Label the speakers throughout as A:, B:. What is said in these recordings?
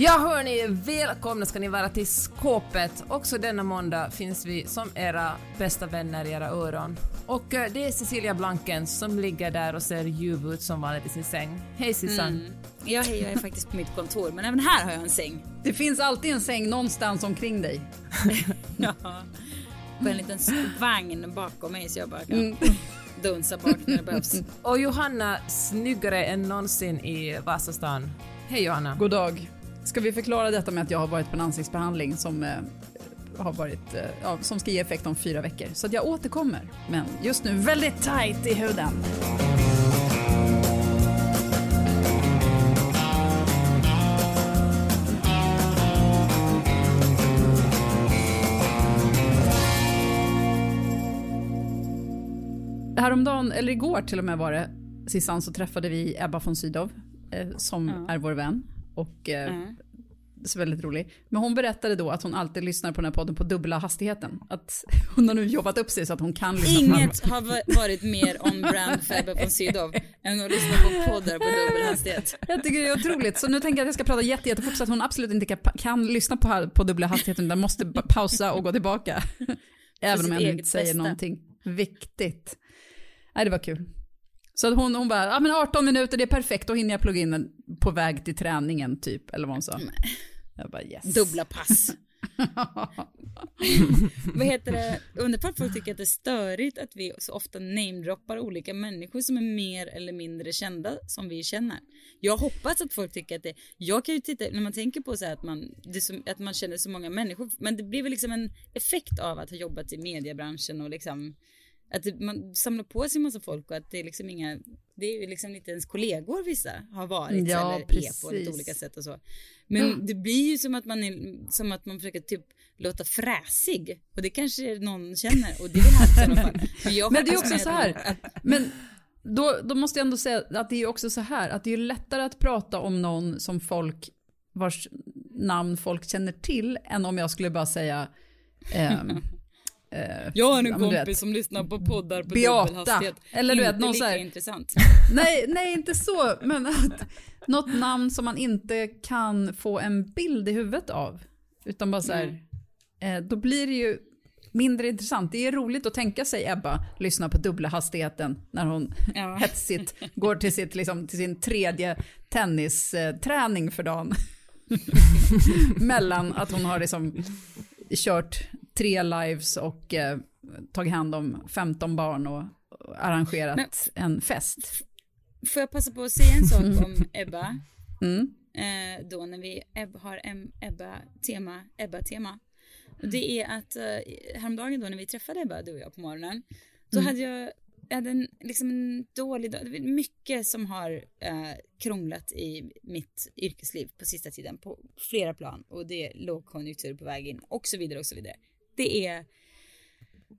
A: Ja hörni, välkomna ska ni vara till skåpet. Också denna måndag finns vi som era bästa vänner i era öron. Och eh, det är Cecilia Blankens som ligger där och ser ljuv ut som vanligt i sin säng. Hej Sissan!
B: Mm. Ja, hej, jag är faktiskt på mitt kontor, men även här har jag en säng.
C: Det finns alltid en säng någonstans omkring dig.
B: ja, på en liten vagn bakom mig så jag bara kan mm. dunsa bak när det behövs.
A: Och Johanna, snyggare än någonsin i Vasastan. Hej Johanna!
C: God dag! Ska vi förklara detta med att jag har varit på en ansiktsbehandling som eh, har varit, eh, ja, som ska ge effekt om fyra veckor. Så att jag återkommer. Men just nu väldigt tight i huden. Häromdagen, eller igår till och med var det, Sissan, så träffade vi Ebba von Sydow eh, som mm. är vår vän. Och eh, mm. så väldigt rolig. Men hon berättade då att hon alltid lyssnar på den här podden på dubbla hastigheten. Att hon har nu jobbat upp sig så att hon kan lyssna
B: Inget på har varit mer on brand för Ebba von Sydow än att lyssna på poddar på dubbel hastighet.
C: Jag tycker det är otroligt. Så nu tänker jag att jag ska prata jätte, jättefort så att hon absolut inte kan, kan lyssna på, på dubbla hastigheten utan måste pausa och gå tillbaka. Även om jag inte säger bästa. någonting viktigt. Nej, det var kul. Så att hon, hon bara, ja men 18 minuter, det är perfekt, då hinner jag plugga in den på väg till träningen typ, eller vad hon sa. Jag bara yes.
B: Dubbla pass. vad heter det, undrar att folk tycker att det är störigt att vi så ofta namedroppar olika människor som är mer eller mindre kända som vi känner. Jag hoppas att folk tycker att det, jag kan ju titta, när man tänker på så här att man, som, att man känner så många människor, men det blir väl liksom en effekt av att ha jobbat i mediebranschen och liksom att man samlar på sig en massa folk och att det är liksom inga, det är ju liksom inte ens kollegor vissa har varit ja, eller precis. är på lite olika sätt och så. Men mm. det blir ju som att man är, som att man försöker typ låta fräsig och det kanske någon känner och det vill han i sådana fall.
C: Men, men det är också så här, att, men då, då måste jag ändå säga att det är också så här att det är lättare att prata om någon som folk vars namn folk känner till än om jag skulle bara säga um,
B: Jag har en ja, kompis som lyssnar på poddar på Beata.
C: Eller du vet,
B: någon så här, intressant.
C: Nej, nej, inte så. Men att, något namn som man inte kan få en bild i huvudet av. Utan bara så här, mm. eh, då blir det ju mindre intressant. Det är roligt att tänka sig Ebba lyssna på dubbla hastigheten när hon ja. hetsigt går till, sitt, liksom, till sin tredje tennisträning för dagen. Mellan att hon har liksom kört tre lives och eh, tagit hand om 15 barn och arrangerat Men, en fest.
B: Får jag passa på att säga en sak om Ebba? Mm. Eh, då när vi har Ebba-tema, Ebba-tema. Det är att eh, häromdagen då när vi träffade Ebba, du och jag på morgonen, då mm. hade jag jag hade en, liksom en dålig dag. Det är mycket som har eh, krånglat i mitt yrkesliv på sista tiden på flera plan och det är lågkonjunktur på väg in och så vidare och så vidare det är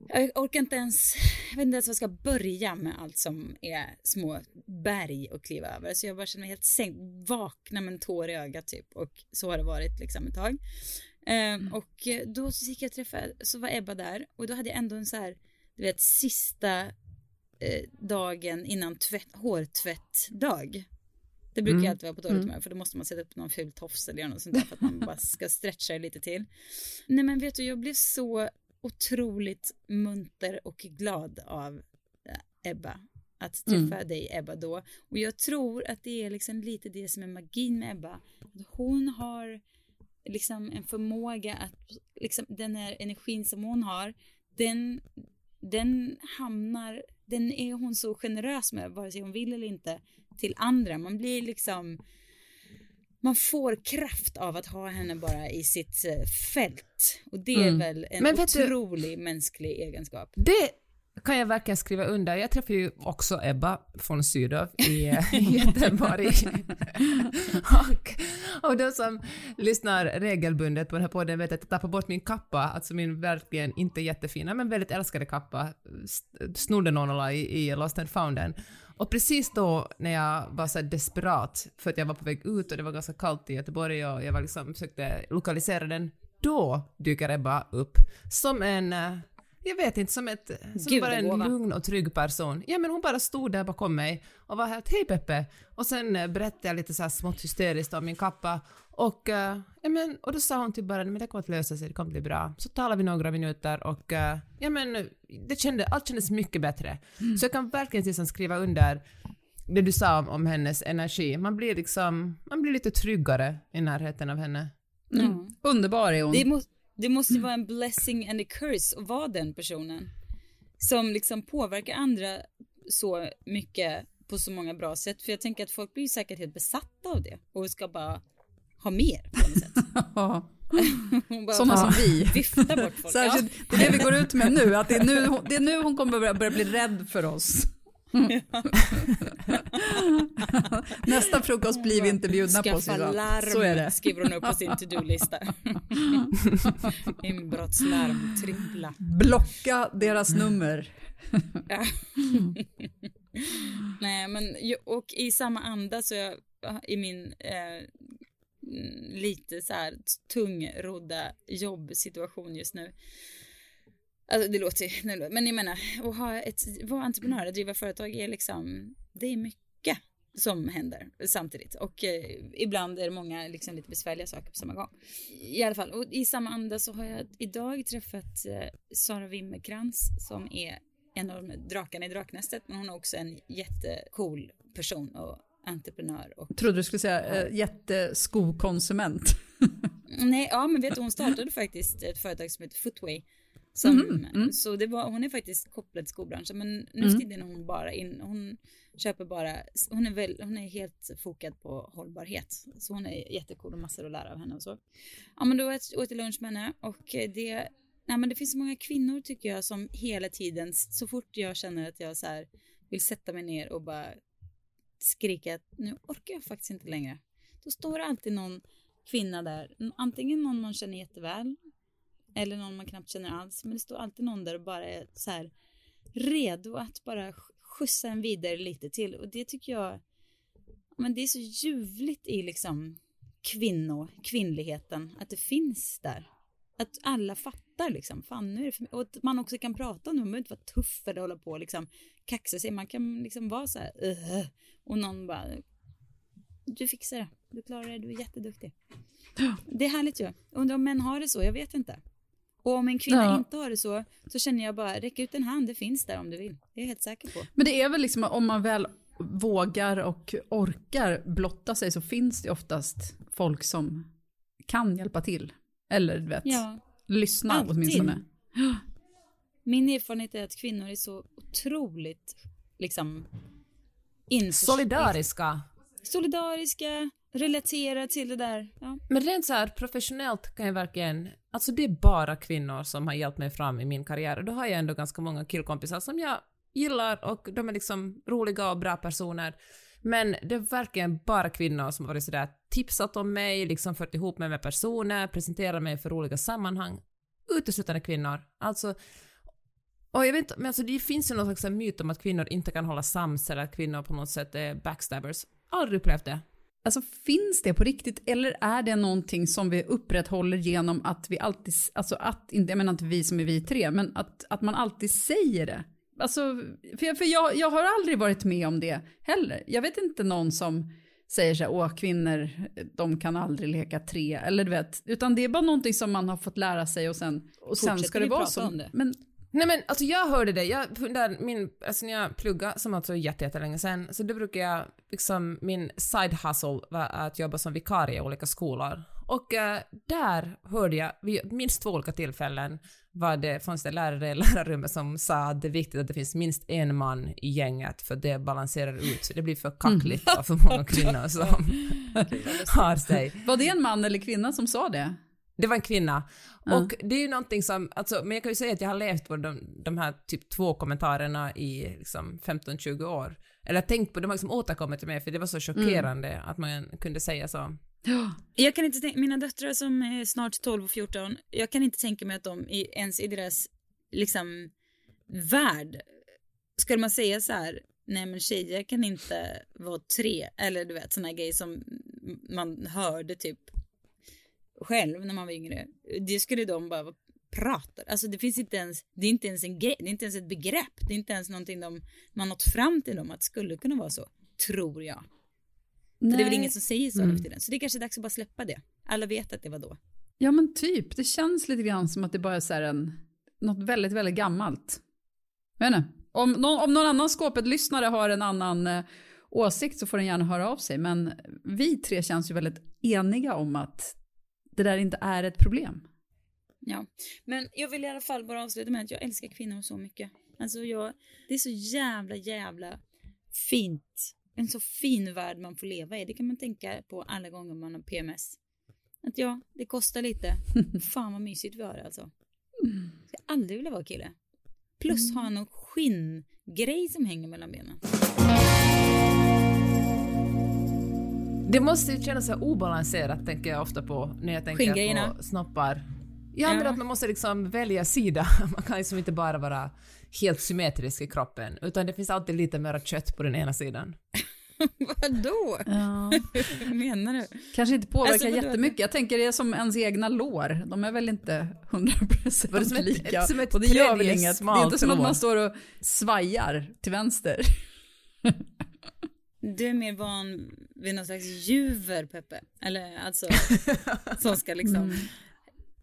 B: jag orkar inte ens, jag vet inte ens var jag ska börja med allt som är små berg att kliva över. Så jag bara känner mig helt sänkt, vakna med en tår i ögat typ. Och så har det varit liksom ett tag. Mm. och då så gick jag och träffade, så var Ebba där och då hade jag ändå en så här, du vet, sista eh, dagen innan tvätt, hårtvättdag. Det brukar mm. alltid vara på dåligt mm. humör mm. för då måste man sätta upp någon ful tofs eller göra något sånt där för att man bara ska stretcha lite till. Nej men vet du, jag blev så otroligt munter och glad av eh, Ebba. Att träffa mm. dig Ebba då. Och jag tror att det är liksom lite det som är magin med Ebba. Hon har liksom en förmåga att, liksom den här energin som hon har, den, den hamnar, den är hon så generös med, vare sig hon vill eller inte, till andra. Man blir liksom man får kraft av att ha henne bara i sitt eh, fält. Och det är mm. väl en otrolig du, mänsklig egenskap.
A: Det kan jag verkligen skriva under. Jag träffade ju också Ebba von Sydow i, Göteborg. och, och de som lyssnar regelbundet på den här podden vet att jag tappade bort min kappa, alltså min verkligen inte jättefina men väldigt älskade kappa, snodde någon och la i, i Lost and found Och precis då när jag var så desperat för att jag var på väg ut och det var ganska kallt i Göteborg och jag var liksom försökte lokalisera den, då dyker Ebba upp som en jag vet inte, som, ett, som bara en lugn och trygg person. Ja men hon bara stod där bakom mig och var helt hej Peppe och sen eh, berättade jag lite så här smått hysteriskt om min kappa och, uh, ja, men, och då sa hon till bara men det kommer att lösa sig, det kommer att bli bra. Så talade vi några minuter och uh, ja men det kände, allt kändes mycket bättre. Mm. Så jag kan verkligen liksom skriva under det du sa om, om hennes energi. Man blir liksom, man blir lite tryggare i närheten av henne.
C: Mm. Mm. Underbar är hon.
B: Det måste, mm. vara en blessing and a curse att vara den personen. Som liksom påverkar andra så mycket på så många bra sätt. För jag tänker att folk blir säkert helt besatta av det och ska bara ha mer på något sätt.
C: Sådana som vi.
B: Vifta bort folk.
C: Särskilt, det är det vi går ut med nu, att det är nu, det är nu hon kommer börja, börja bli rädd för oss. Nästa frukost blir vi inte bjudna
B: Skaffa
C: på. Skaffa
B: larm,
C: Så är det.
B: skriver hon upp på sin to-do-lista. Inbrottslarm, trippla.
C: Blocka deras nummer.
B: Nej, men och i samma anda så jag i min eh, lite så här tungrodda jobbsituation just nu Alltså det låter ju, men jag menar, att ha ett, vara entreprenör, att driva företag är liksom, det är mycket som händer samtidigt och eh, ibland är det många liksom lite besvärliga saker på samma gång. I alla fall, och i samma anda så har jag idag träffat eh, Sara Wimmerkrans som är en av drakarna i Draknästet, men hon är också en jättecool person och entreprenör. Och,
C: jag trodde du skulle säga äh, jätteskokonsument.
B: Nej, ja men vet du, hon startade faktiskt ett företag som heter Footway som, mm, mm. Så det var, hon är faktiskt kopplad till skobranschen men nu för mm. tiden är hon bara in, hon köper bara, hon är, väl, hon är helt fokad på hållbarhet. Så hon är jättecool och massor att lära av henne och så. Ja men då åt jag lunch med henne och det, nej men det finns så många kvinnor tycker jag som hela tiden, så fort jag känner att jag så här vill sätta mig ner och bara skrika att nu orkar jag faktiskt inte längre. Då står det alltid någon kvinna där, antingen någon man känner jätteväl eller någon man knappt känner alls. Men det står alltid någon där och bara är så här redo att bara skjutsa en vidare lite till. Och det tycker jag, men det är så ljuvligt i liksom kvinno, kvinnligheten, att det finns där. Att alla fattar liksom, fan nu är det för mig. Och att man också kan prata om det, man behöver inte vara tuff eller hålla på och liksom kaxa sig. Man kan liksom vara så här, uh, och någon bara, du fixar det, du klarar det, du är jätteduktig. Det är härligt ju. Undrar om män har det så, jag vet inte. Och om en kvinna ja. inte har det så, så känner jag bara, räck ut en hand, det finns där om du vill. Det är jag helt säker på.
C: Men det är väl liksom om man väl vågar och orkar blotta sig så finns det oftast folk som kan hjälpa till. Eller du vet, ja. lyssna Alltid. åtminstone.
B: Min erfarenhet är att kvinnor är så otroligt liksom
A: Solidariska.
B: Solidariska, relatera till det där. Ja.
A: Men rent så här professionellt kan jag verkligen, alltså det är bara kvinnor som har hjälpt mig fram i min karriär och då har jag ändå ganska många killkompisar som jag gillar och de är liksom roliga och bra personer. Men det är verkligen bara kvinnor som har varit sådär tipsat om mig, liksom fört ihop mig med personer, presenterat mig för olika sammanhang. Uteslutande kvinnor. Alltså, och jag vet inte, men alltså det finns ju någon slags myt om att kvinnor inte kan hålla sams eller att kvinnor på något sätt är backstabbers. Aldrig upplevt det.
C: Alltså finns det på riktigt eller är det någonting som vi upprätthåller genom att vi alltid, alltså att, jag menar inte vi som är vi tre, men att, att man alltid säger det. Alltså, för, jag, för jag, jag har aldrig varit med om det heller. Jag vet inte någon som säger så här, åh kvinnor, de kan aldrig leka tre, eller du vet, utan det är bara någonting som man har fått lära sig och sen, och sen ska det vara så. Men
A: Nej men alltså jag hörde det, jag, där, min, alltså när jag pluggade, som alltså jättelänge sedan, så då brukade jag, liksom min side hustle var att jobba som vikarie i olika skolor. Och äh, där hörde jag, vid minst två olika tillfällen, var det, fanns det lärare i lärarrummet som sa att det är viktigt att det finns minst en man i gänget för det balanserar ut, det blir för kackligt mm. för många kvinnor som har sig.
C: Var det en man eller kvinna som sa det?
A: Det var en kvinna. Mm. Och det är ju någonting som, alltså, men jag kan ju säga att jag har levt på de, de här typ två kommentarerna i liksom 15-20 år. Eller tänkt på, de har liksom återkommit till mig för det var så chockerande mm. att man kunde säga så.
B: Jag kan inte tänka, mina döttrar som är snart 12 och 14, jag kan inte tänka mig att de ens i deras liksom värld, skulle man säga så här, nej men tjejer kan inte vara tre, eller du vet sådana grejer som man hörde typ själv när man var yngre. Det skulle de bara prata, alltså det finns inte ens, det är inte ens en grej, det är inte ens ett begrepp, det är inte ens någonting de, man nått fram till dem att det skulle kunna vara så, tror jag. Nej. För det är väl ingen som säger så mm. för tiden. Så det är kanske dags att bara släppa det. Alla vet att det var då.
C: Ja men typ, det känns lite grann som att det bara är så här en, något väldigt, väldigt gammalt. Jag vet inte. Om, någon, om någon annan skåpet-lyssnare har en annan eh, åsikt så får den gärna höra av sig. Men vi tre känns ju väldigt eniga om att det där inte är ett problem.
B: Ja, men jag vill i alla fall bara avsluta med att jag älskar kvinnor så mycket. Alltså jag, det är så jävla, jävla fint en så fin värld man får leva i. Det kan man tänka på alla gånger man har PMS. Att ja, det kostar lite. Fan vad mysigt vi har det alltså. Jag ska aldrig vilja vara kille. Plus ha någon skinngrej som hänger mellan benen.
A: Det måste ju kännas så obalanserat tänker jag ofta på när jag tänker på snoppar. Ja, men att man måste liksom välja sida. Man kan liksom inte bara vara helt symmetrisk i kroppen, utan det finns alltid lite mer kött på den ena sidan.
B: Vadå? Ja. Hur menar du?
C: Kanske inte påverkar alltså, jättemycket. Jag tänker det är som ens egna lår. De är väl inte 100% lika. Som ett och det gör väl inget. Det är inte som att man står och svajar till vänster.
B: Du är mer van vid någon slags juver, Peppe. Eller alltså, som ska liksom mm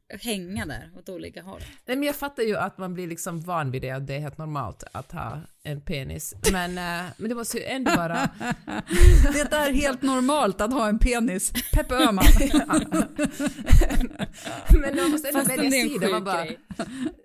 B: hänga där åt olika håll.
A: Nej, men jag fattar ju att man blir liksom van vid det och det är helt normalt att ha en penis. Men, äh, men det måste ju ändå vara...
C: det är helt normalt att ha en penis. Peppe Öhman.
A: men man måste ändå Fast välja sida. Man bara...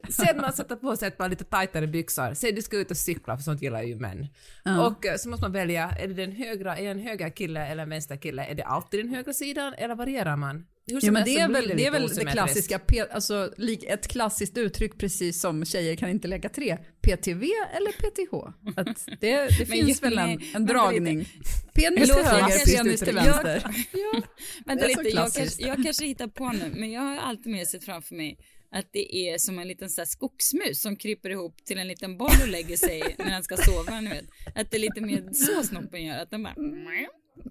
A: Säg att man sätter på sig ett par lite tajtare byxor. Att du ska ut och cykla, för sånt gillar ju män. Uh. Och eh, så måste man välja, är det den högra, är det en höger kille eller en vänster kille? Är det alltid den högra sidan eller varierar man?
C: Ja, men det är väl det, det, är väl det klassiska, alltså ett klassiskt uttryck precis som tjejer kan inte lägga tre, PTV eller PTH. Att det, det finns väl en, en dragning. Penis till höger, penis till vänster.
B: ja, Vänta lite, jag kanske, jag kanske hittar på nu, men jag har alltid mer sett framför mig att det är som en liten så skogsmus som kryper ihop till en liten boll och lägger sig när den ska sova. Ni vet. Att det är lite mer så snoppen gör, att den bara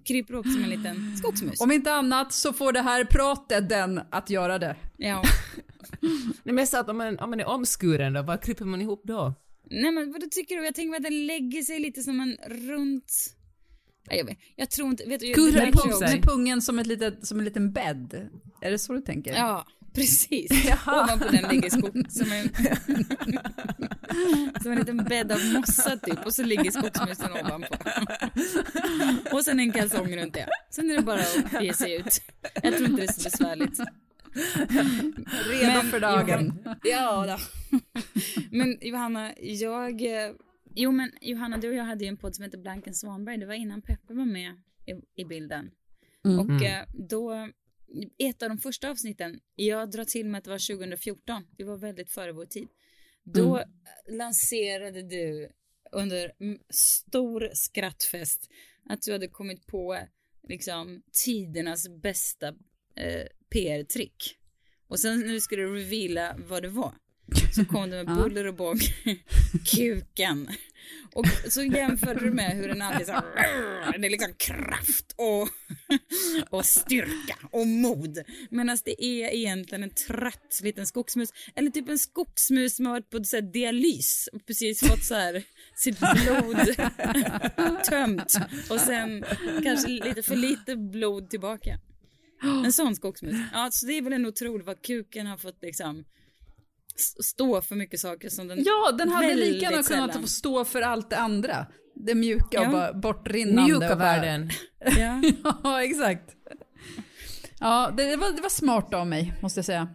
B: kryper upp som en liten skogsmus.
C: Om inte annat så får det här pratet den att göra det.
B: Ja.
A: Nej men så att om man, om man är omskuren då, vad kryper man ihop då?
B: Nej men vad tycker du? Jag tänker att den lägger sig lite som en runt... Jag, vet, jag tror inte... Vet du,
C: Kurrar ihop sig? Med pungen som, ett litet, som en liten bädd? Är det så du tänker?
B: Ja, precis. Ovanpå den ligger skog som en... som en liten bädd av mossa typ och så ligger skogsmusen ovanpå. och sen en kalsong runt det. Sen är det bara att ge sig ut. Jag tror inte det är så besvärligt.
C: Redo Men, för dagen.
B: ja då. Men Johanna, jag... Jo men Johanna, du och jag hade ju en podd som heter Blanken Svanberg. Det var innan Peppe var med i, i bilden. Mm. Och mm. Eh, då ett av de första avsnitten, jag drar till med att det var 2014, det var väldigt före vår tid. Då mm. lanserade du under stor skrattfest att du hade kommit på liksom tidernas bästa eh, PR-trick. Och sen när du skulle reveala vad det var så kom du med buller och bång, kuken. Och så jämförde du med hur den alltid så det är liksom kraft och, och styrka och mod. Medan det är egentligen en trött liten skogsmus. Eller typ en skogsmus som har varit på så här dialys och precis fått så här sitt blod tömt. Och sen kanske lite för lite blod tillbaka. En sån skogsmus. Ja, så det är väl en otroligt vad kuken har fått liksom stå för mycket saker som den
C: Ja, den hade lika gärna kunnat stå för allt det andra. Det mjuka ja. och bara bortrinnande.
A: Mjuka världen.
C: ja. ja, exakt. Ja, det var, det var smart av mig, måste jag säga.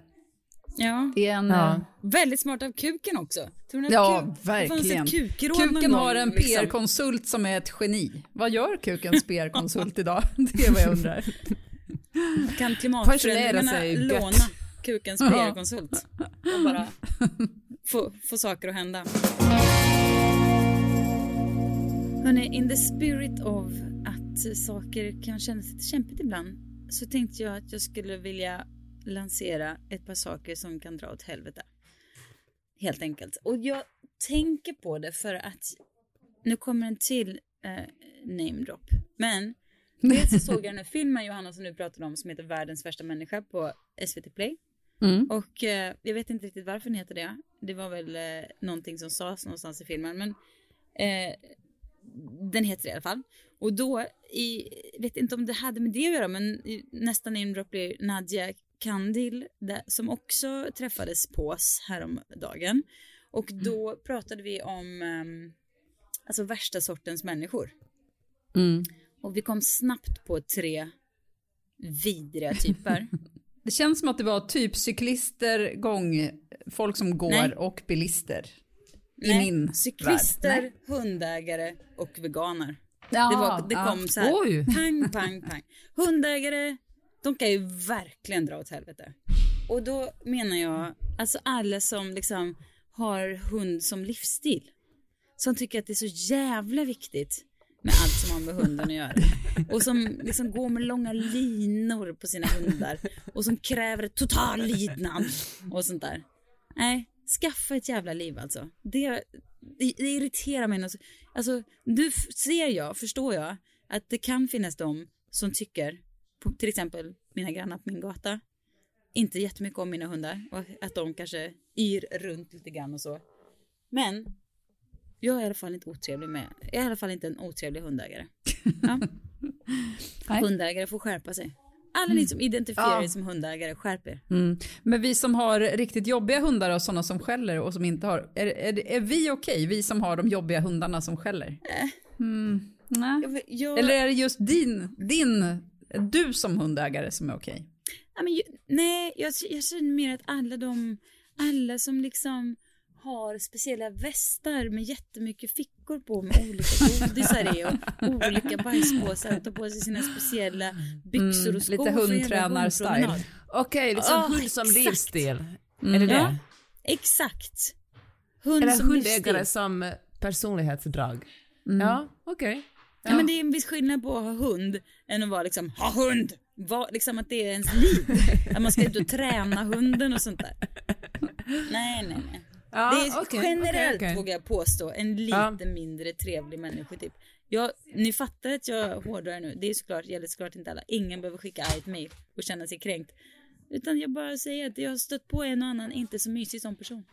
B: Ja. En, ja. Eh, Väldigt smart av kuken också.
C: ja, kuk, verkligen. Kuken har en liksom. PR-konsult som är ett geni. Vad gör kukens PR-konsult idag? Det är vad jag undrar.
B: Kan klimatförändringarna låna kukens PR-konsult. Och bara få, få saker att hända. Hörrni, in the spirit of att saker kan kännas lite kämpigt ibland så tänkte jag att jag skulle vilja lansera ett par saker som kan dra åt helvete. Helt enkelt. Och jag tänker på det för att nu kommer en till eh, name drop. Men dels så såg jag den här filmen Johanna som du pratade om som heter Världens värsta människa på SVT Play.
C: Mm.
B: Och eh, jag vet inte riktigt varför den heter det. Det var väl eh, någonting som sades någonstans i filmen. Men eh, den heter det i alla fall. Och då, i, vet inte om det hade med det att göra, men i, nästa namedrop blir Nadja Kandil där, som också träffades på oss häromdagen. Och då pratade vi om um, alltså värsta sortens människor.
C: Mm.
B: Och vi kom snabbt på tre vidriga typer.
C: Det känns som att det var typ cyklister, gång, folk som går
B: Nej.
C: och bilister. I
B: Nej,
C: min
B: cyklister, hundägare och veganer.
C: Ja,
B: det, var, det
C: ja.
B: kom så här,
A: Oj.
B: pang, pang, pang. Hundägare, de kan ju verkligen dra åt helvete. Och då menar jag, alltså alla som liksom har hund som livsstil. Som tycker att det är så jävla viktigt med allt som har med hunden att göra. Och som liksom går med långa linor på sina hundar. Och som kräver total lydnad och sånt där. Nej, skaffa ett jävla liv alltså. Det, det, det irriterar mig. Alltså, alltså nu ser jag, förstår jag, att det kan finnas de som tycker, på, till exempel mina grannar på min gata, inte jättemycket om mina hundar och att de kanske yr runt lite grann och så. Men jag är i alla fall inte otrevlig med, jag är i alla fall inte en otrevlig hundägare. Ja. Hundägare får skärpa sig. Alla ni som identifierar
A: Ja.
B: er som hundägare, skärp er.
C: Mm. Men vi som har riktigt jobbiga hundar och sådana som skäller och som inte har, är, är, är vi okej? Vi som har de jobbiga hundarna som skäller? Mm. Nej.
B: Jag, jag,
C: Eller är det just din, din, du som hundägare som är okej?
B: Ja, men, ju- nej, jag, jag känner mer att alla de, alla som liksom har speciella västar med jättemycket fickor på med olika godisar i och olika bajspåsar och tar på sig sina speciella byxor och skor.
C: lite
B: en jävla
C: hundtränar-style.
A: Okej, liksom
B: Ah,
A: hund som livsstil. Är det det?
B: Ja. Exakt. Hund
A: Eller
B: som
A: hundägare
B: livsstil.
A: som personlighetsdrag? Ja, okej.
B: Ja. men det är en viss skillnad på att ha hund än att vara liksom, ha hund! Var, liksom att det är ens liv. att man ska ut och träna hunden och sånt där. Nej, nej, nej.
A: Ja,
B: det är
A: okej,
B: generellt,
A: okej, okej.
B: vågar jag påstå, en lite
A: Ja.
B: mindre trevlig människotyp. Jag, ni fattar att jag hårdrar nu. Det är såklart, gäller såklart inte alla. Ingen behöver skicka argt mejl och känna sig kränkt. Utan jag bara säger att jag har stött på en och annan inte så mysig som person.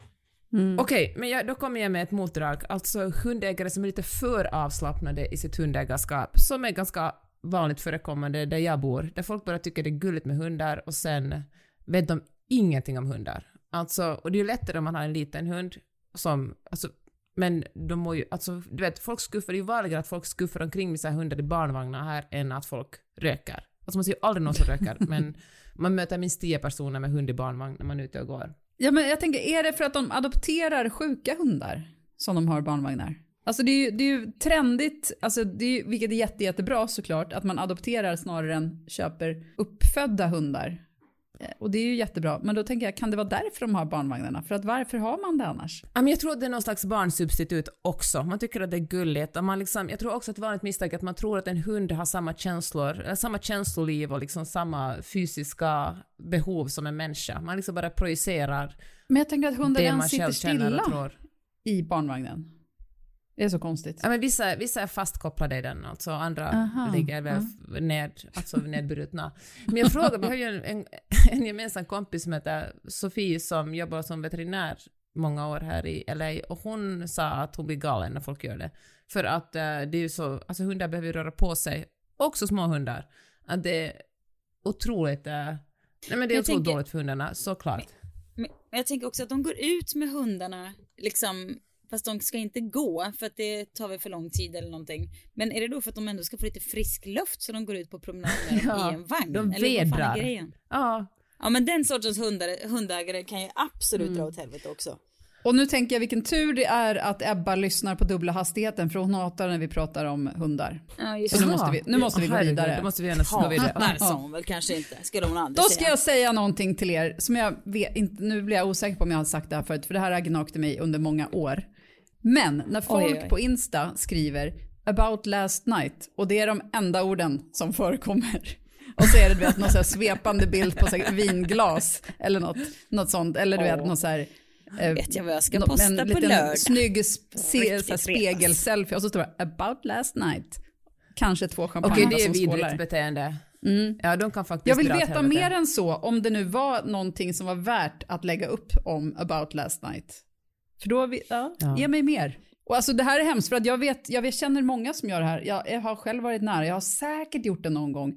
A: Okej, men jag, då kommer jag med ett motdrag. Alltså hundägare som är lite för avslappnade i sitt hundägarskap, som är ganska vanligt förekommande där jag bor, där folk bara tycker det är gulligt med hundar och sen vet de ingenting om hundar. Alltså, och det är ju lättare om man har en liten hund som, alltså, men de må ju, alltså, du vet, folk skuffar, det är ju vanligare att folk skuffar omkring med sina hundar i barnvagnar här än att folk röker. Alltså man ser ju aldrig någon som röker, men man möter minst tio personer med hund i barnvagn när man är ute och går.
C: Ja, men jag tänker, är det för att de adopterar sjuka hundar som de har barnvagnar? Alltså det är ju, det är ju trendigt, alltså det är, ju- vilket är jätte, jättebra såklart, att man adopterar snarare än köper uppfödda hundar. Eh, Och det är ju jättebra, men då tänker jag, kan det vara därför de har barnvagnarna? För att varför har man det annars?
A: Jag tror att det är någon slags barnsubstitut också. Man tycker att det är gulligt. Och man liksom, jag tror också att ett vanligt misstag är att man tror att en hund har samma känslor, eller samma känsloliv och liksom samma fysiska behov som en människa. Man liksom bara projicerar
C: Men jag tänker att hundar ens sitter stilla i barnvagnen. Det är så konstigt.
A: Ja, men vissa, vissa är fastkopplade i den, alltså andra
C: Aha,
A: ligger väl f- ned, alltså nedbrutna. Men jag frågar, vi har ju en, en, en gemensam kompis som heter Sofie som jobbar som veterinär många år här i LA och hon sa att hon blir galen när folk gör det. För att eh, det är ju så, alltså hundar behöver ju röra på sig, också små hundar. Att det är otroligt, eh, nej men det är
B: Jag
A: otroligt
B: tänker-
A: dåligt för hundarna, såklart.
B: Men men jag tänker också att de går ut med hundarna, liksom, fast de ska inte gå för att det tar väl för lång tid eller någonting. Men är det då för att de ändå ska få lite frisk luft så de går ut på promenad med dem
A: Ja,
B: i en vagn?
A: de
B: eller vad fan
A: vedrar.
B: är grejen?
A: Ja,
B: Ja men den sortens hundar, hundägare kan ju absolut
A: Mm.
B: dra åt helvete också.
C: Och nu tänker jag vilken tur det är att Ebba lyssnar på dubbla hastigheten för hon hatar när vi pratar om hundar.
B: Ja, just
C: Så nu måste vi, nu måste vi gå vidare.
A: Då måste vi gärna gå vidare.
B: Hatar sa hon väl kanske inte. Skulle hon aldrig
C: Då ska
B: säga.
C: jag säga någonting till er som jag vet inte, nu blir jag osäker på om jag har sagt det här förut, för det här har gnagt mig under många år. Men när folk
B: Oj, oj.
C: på Insta skriver about last night och det är de enda orden som förekommer. Och så är det du vet, någon så här svepande bild på så här vinglas eller något, något sånt. Eller du vet något så här... eh,
B: Vet jag vad jag ska
C: nå-
B: posta
C: en
B: på
C: liten
B: lördag?
C: snygg s- se, spegelselfie och så står det about last night. Kanske två champagne
A: Okej, det är vidrigt
C: skålar.
A: beteende. Ja, de kan faktiskt
C: Jag vill veta mer än så om det nu var någonting som var värt att lägga upp om about last night. För då, vi, ja,
A: Ja.
C: ge mig mer. Och alltså det här är hemskt för att jag vet, jag vet, känner många som gör det här. Jag, jag har själv varit nära, jag har säkert gjort det någon gång.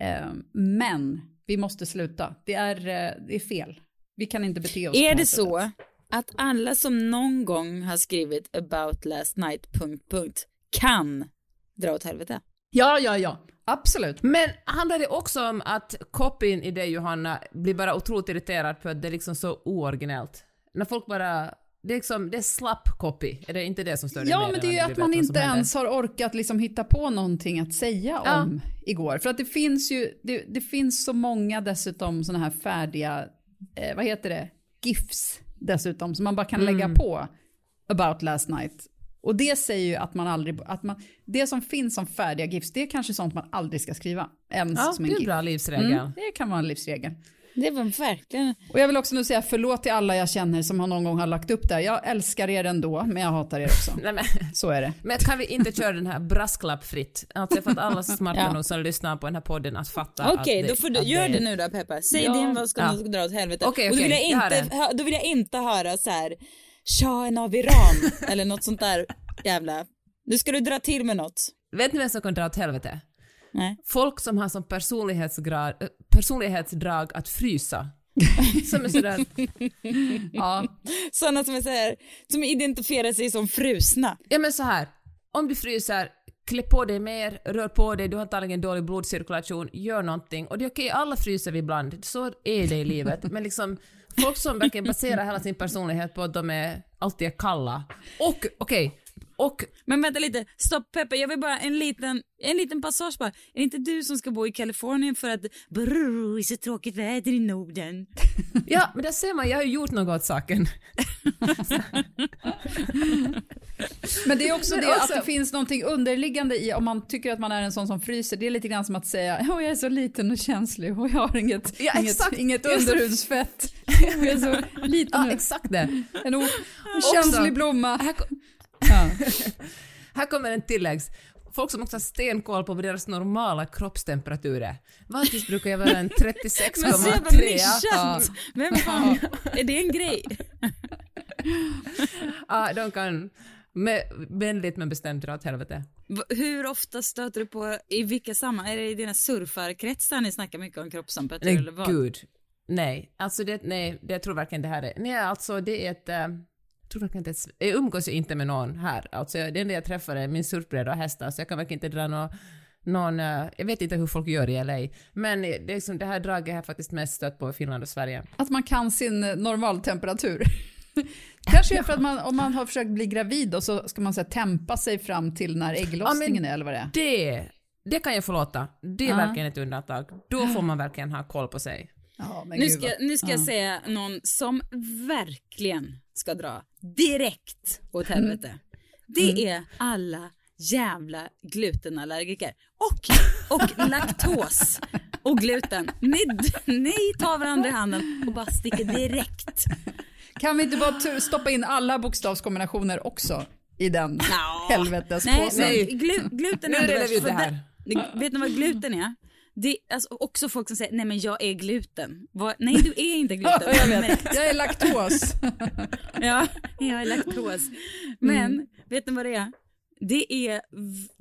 C: Eh, men vi måste sluta. Det är, eh, det är fel. Vi kan inte bete oss
B: Är det
C: sättet.
B: så att alla som någon gång har skrivit about last night... Punkt, punkt, kan dra åt helvete?
C: Ja, ja, ja. Absolut.
A: Men handlar det också om att copyn i det Johanna blir bara otroligt irriterad på att det är liksom så ooriginellt? När folk bara... Det är liksom, det är slapp copy. Är det inte det som står i
C: Ja, men det är ju att man inte
A: händer.
C: ens har orkat liksom hitta på någonting att säga
A: Ja.
C: om igår. För att det finns ju, det, det finns så många dessutom sådana här färdiga, eh, vad heter det, GIFs dessutom, som man bara kan
A: Mm.
C: lägga på about last night. Och det säger ju att man aldrig, att man, det som finns som färdiga GIFs, det är kanske sånt man aldrig ska skriva, ens
A: Ja,
C: som
A: det
C: en
A: är en bra livsregel.
C: Mm, det kan vara en livsregel.
B: Det var verkligen...
C: Och jag vill också nu säga förlåt till alla jag känner som har någon gång har lagt upp det här. Jag älskar er ändå, men jag hatar er också.
A: Nej, men,
C: Så är det.
A: men kan vi inte köra den här brasklapp fritt? Alltså för att alla smarta
B: Ja.
A: nog som lyssnar på den här podden att fatta att
B: Okej,
A: det,
B: då får du, gör det nu då Peppa. Säg
C: Ja.
B: din vad ska
A: Ja.
B: dra åt helvete.
A: Okej,
B: och då vill, jag
A: jag
B: inte, hö- då vill jag inte höra så här shahen av Iran eller något sånt där jävla. Nu ska du dra till med något.
A: Vet ni vem som kan dra åt helvete?
B: Nej.
A: Folk som har som personlighetsgrad, äh, personlighetsdrag att frysa. Som är sådär,
C: Ja,
B: Sådana som är så här, som identifierar sig som frusna.
A: ja men så här. om du fryser, klä på dig mer, rör på dig, du har antagligen dålig blodcirkulation, gör någonting. Och det är okej, alla fryser vi ibland, så är det i livet. Men liksom, folk som verkligen baserar hela sin personlighet på att de är, alltid är kalla. Och, okej, och
B: Men vänta lite, stopp Peppa, jag vill bara en liten, en liten passage bara. Är det inte du som ska bo i Kalifornien för att brrr, det är så tråkigt väder i Norden?
A: Ja, men där ser man, jag har ju gjort något åt saken.
C: Men det är också
A: Men
C: det
A: också-
C: att det finns någonting underliggande i om man tycker att man är en sån som fryser. Det är lite grann som att säga åh jag är så liten och känslig och jag har inget,
A: Ja,
C: inget,
A: exakt.
C: inget
A: Jag är så-
C: underhudsfett. Jag är så liten
A: Ja, exakt det.
C: en o-
A: Också-
C: känslig blomma.
A: Här,
C: Ja.
A: här kommer en tilläggs. Folk som också har stenkoll på vad deras normala kroppstemperatur är. Vanligtvis brukar jag vara en
B: Men så jävla
A: 36,3.
B: nischat! Vem fan, är det en grej?
A: Ja, de kan med, vänligt men bestämt dra åt helvete.
B: Hur ofta stöter du på, i vilka sammanhang, är det i dina surfarkretsar ni snackar mycket om kroppstemperatur eller vad?
A: gud. Nej, alltså det, nej, det jag tror verkligen det här är, nej alltså det är ett, eh, tror verkligen inte ett, jag umgås ju inte med någon här, alltså det enda jag träffar är min surfbräda och hästar, så jag kan verkligen inte dra någon, någon eh, jag vet inte hur folk gör i LA, men det, är liksom, det här draget har jag faktiskt mest stött på i Finland och Sverige.
C: Att man kan sin eh, normaltemperatur. Kanske är för att man, om man har försökt bli gravid och så ska man så här, tempa sig fram till när ägglossningen är eller vad det är.
A: Det, det kan jag förlåta, det är
C: Ja.
A: verkligen ett undantag. Då får man verkligen ha koll på sig.
C: Ja, men
B: Nu ska, nu ska jag
C: ja.
B: säga någon som verkligen ska dra direkt åt helvete. Det är alla jävla glutenallergiker. Och, och laktos och gluten. Ni, ni tar varandra i handen och bara sticker direkt.
C: Kan vi inte bara stoppa in alla bokstavskombinationer också i den
B: Nå.
C: helvetespåsen?
B: Nej, nej. Glu, gluten är
A: ut
B: för
A: det här.
B: det- Vet ni vad gluten är? Det är alltså också folk som säger nej men jag är gluten. Vad- nej du är inte gluten.
C: Ja, jag vet. Jag är laktos.
B: Ja, jag är laktos. Men vet ni vad det är? Det är,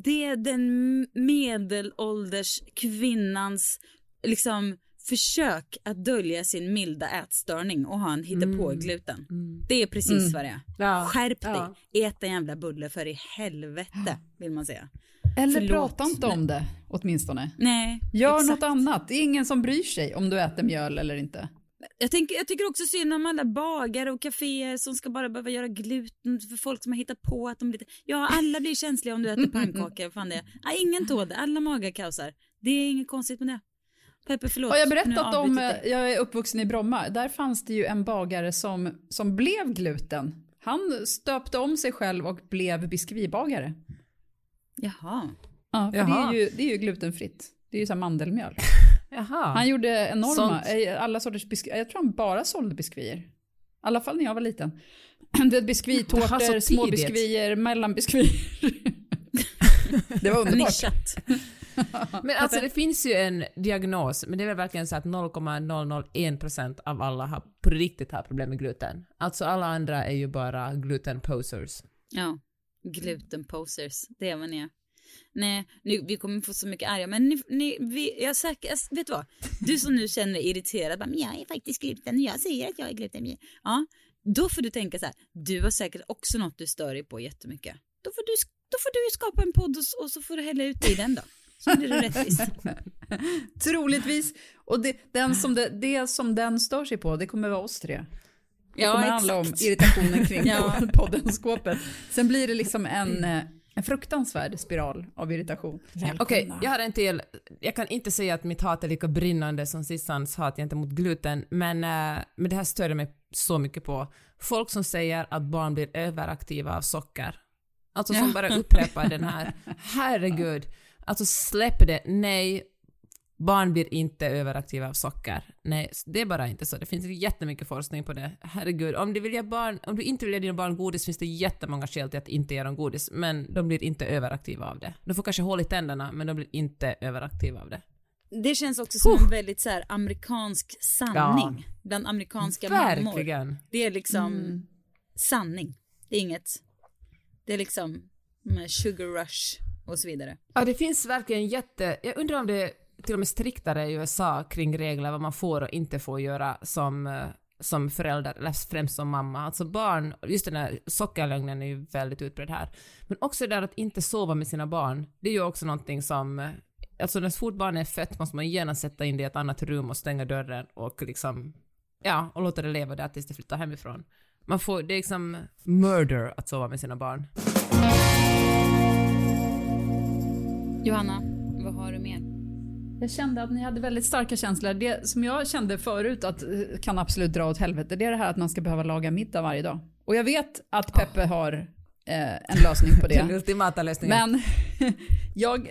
B: det är den medelålders kvinnans liksom försök att dölja sin milda ätstörning och ha en hittepå gluten. Det är precis vad det är.
A: Ja.
B: Skärp dig,
A: Ja.
B: ät en jävla bulle för i helvete vill man säga.
C: Eller
B: Förlåt.
C: prata inte om det åtminstone.
B: Nej,
C: Gör
B: exakt.
C: något annat. Det är ingen som bryr sig om du äter mjöl eller inte.
B: Jag, tänker, jag tycker också synd om alla bagare och kaféer som ska bara behöva göra gluten för folk som har hittat på att de blir... Ja, alla blir känsliga om du äter pannkaka. fan det är. Ja, ingen tål det. Alla magar kaosar. Det är inget konstigt med det. Peppe, förlåt.
C: Har jag berättat om, jag är uppvuxen i Bromma, där fanns det ju en bagare som, som blev gluten. Han stöpte om sig själv och blev biskvibagare.
B: Jaha.
C: Ja, för Jaha. Det, är ju, det är ju glutenfritt. Det är ju så mandelmjöl.
A: Jaha.
C: Han gjorde enorma, Sånt. Eh, alla sorters biskvier. Jag tror han bara sålde biskvier. I alla fall när jag var liten. Du vet biskvitårtor, små biskvier, mellanbiskvier. det var underbart. Nischat.
A: men alltså det finns ju en diagnos, men det är väl verkligen så att 0,001% av alla har på riktigt har problem med gluten. Alltså alla andra är ju bara gluten posers.
B: Ja, Glutenposers, det är vad ni är. Nej, nu, vi kommer få så mycket arga, men ni, ni, vi, jag säker, vet du vad? Du som nu känner dig irriterad, bara, men jag är faktiskt gluten, jag säger att jag är gluten. Ja, då får du tänka så här, du har säkert också något du stör dig på jättemycket. Då får du, då får du skapa en podd och, och så får du hälla ut det i den då. Så blir det rättvist.
C: Troligtvis. Och det, den som det, det som den stör sig på, det kommer vara oss tre. Det kommer ja, handla om irritationen kring ja. podden skåpet. Sen blir det liksom en, eh, en fruktansvärd spiral av irritation.
A: Okej, okay, jag har en till. Jag kan inte säga att mitt hat är lika brinnande som Sissans hat gentemot gluten, men, äh, men det här stör mig så mycket på. Folk som säger att barn blir överaktiva av socker. Alltså som ja. bara upprepar den här, herregud, alltså släpp det, nej, Barn blir inte överaktiva av socker. Nej, det är bara inte så. Det finns jättemycket forskning på det. Herregud, om du, vill ge barn, om du inte vill ge dina barn godis finns det jättemånga skäl till att inte ge dem godis, men de blir inte överaktiva av det. De får kanske hål i tänderna, men de blir inte överaktiva av det.
B: Det känns också som oh. en väldigt så här, amerikansk sanning ja. bland amerikanska Verkligen. mammor. Det är liksom mm. sanning. Det är inget, det är liksom sugar rush och så vidare.
A: Ja, det finns verkligen jätte, jag undrar om det till och med striktare i USA kring regler vad man får och inte får göra som, eh, som förälder, eller främst som mamma. Alltså barn, just den här sockerlögnen är ju väldigt utbredd här. Men också det där att inte sova med sina barn, det är ju också någonting som eh, Alltså när så fort barnet är fött måste man gärna sätta in det i ett annat rum och stänga dörren och liksom, ja, och låta det leva där tills det flyttar hemifrån. Man får, det är liksom murder att sova med sina barn.
B: Johanna, vad har du mer?
C: Jag kände att ni hade väldigt starka känslor. Det som jag kände förut att eh, kan absolut dra åt helvete, det är det här att man ska behöva laga middag varje dag. Och jag vet att Peppe oh. har eh, en lösning på det.
A: Den ultimata lösningen.
C: Men jag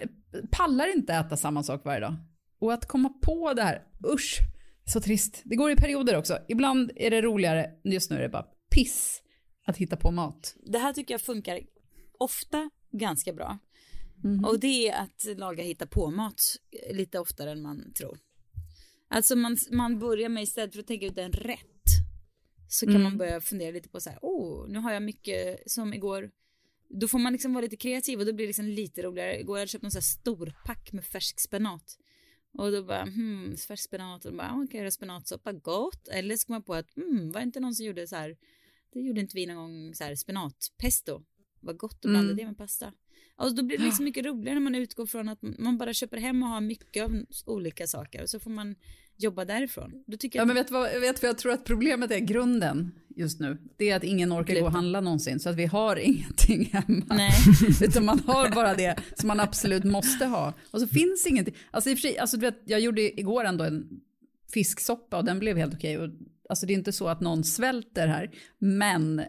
C: pallar inte äta samma sak varje dag. Och att komma på det här, usch, så trist. Det går i perioder också. Ibland är det roligare, just nu är det bara piss att hitta på mat.
B: Det här tycker jag funkar ofta ganska bra. Mm. Och det är att laga hitta på mat lite oftare än man tror. Alltså man, man börjar med istället för att tänka ut en rätt så kan mm. man börja fundera lite på så här, oh, nu har jag mycket som igår. Då får man liksom vara lite kreativ och då blir det liksom lite roligare. Igår hade jag köpt en så här stor pack med färsk spenat. Och då bara, hmm, färsk spenat. Och då bara, okej, okay, spenatssoppa, gott. Eller så kom man på att, hmm, var det inte någon som gjorde så här, det gjorde inte vi någon gång så här spenatpesto. Vad gott att blanda mm. det med pasta. Alltså då blir det liksom mycket roligare när man utgår från att man bara köper hem och har mycket av olika saker och så får man jobba därifrån. Då tycker
C: ja, jag... men vet vad, vet vad jag tror att problemet är, grunden just nu, det är att ingen orkar gå och handla någonsin, så att vi har ingenting hemma. Nej. Utan man har bara det som man absolut måste ha. Och så finns ingenting. Alltså i och för sig, alltså, du vet, jag gjorde igår ändå en fisksoppa och den blev helt okej. Och, alltså det är inte så att någon svälter här, men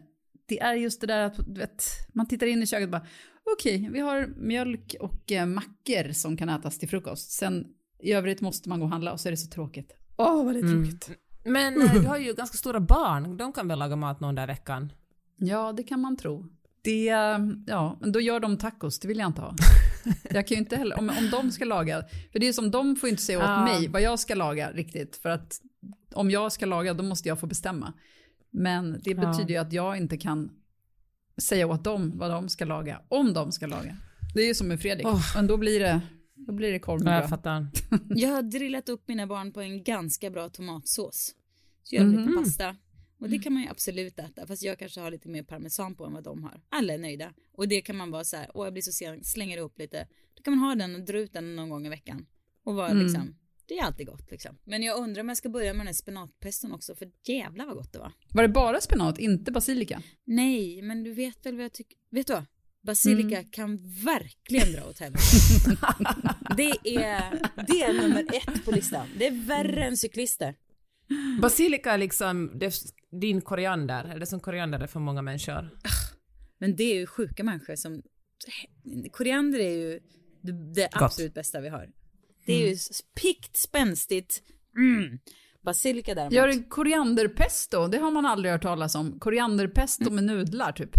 C: det är just det där att du vet, man tittar in i köket och bara okej, okay, vi har mjölk och eh, mackor som kan ätas till frukost. Sen i övrigt måste man gå och handla och så är det så tråkigt. Åh, oh, vad det är mm. tråkigt. Mm.
A: Men uh. du har ju ganska stora barn, de kan väl laga mat någon där veckan?
C: Ja, det kan man tro. Det, ja, men då gör de tacos, det vill jag inte ha. Jag kan ju inte heller, om, om de ska laga, för det är som de får inte säga åt ja. mig vad jag ska laga riktigt, för att om jag ska laga då måste jag få bestämma. Men det betyder ju att jag inte kan säga åt dem vad de ska laga, om de ska laga. Det är ju som med Fredrik, oh. men då blir det, då blir det korv med
A: Jag fattar.
B: jag har drillat upp mina barn på en ganska bra tomatsås. Så gör mm. lite pasta. Och det kan man ju absolut äta, fast jag kanske har lite mer parmesan på än vad de har. Alla är nöjda. Och det kan man vara så här, åh jag blir så sen, slänger ihop lite. Då kan man ha den och dra ut den någon gång i veckan. Och vara mm. liksom, Det är alltid gott liksom. Men jag undrar om jag ska börja med den här spenatpesten också, för jävlar vad gott det var.
C: Var det bara spenat, inte basilika?
B: Nej, men du vet väl vad jag tycker. Vet du vad? Basilika mm. kan verkligen dra åt helvete. det, är, det är nummer ett på listan. Det är värre än cyklister.
A: Basilika är liksom det, din koriander, eller som koriander är för många människor.
B: Men det är ju sjuka människor som... Koriander är ju det, det absolut bästa vi har. Det är mm. ju pikt, spänstigt. Mm. Basilika däremot.
C: Gör en korianderpesto, det har man aldrig hört talas om. Korianderpesto mm. med nudlar typ.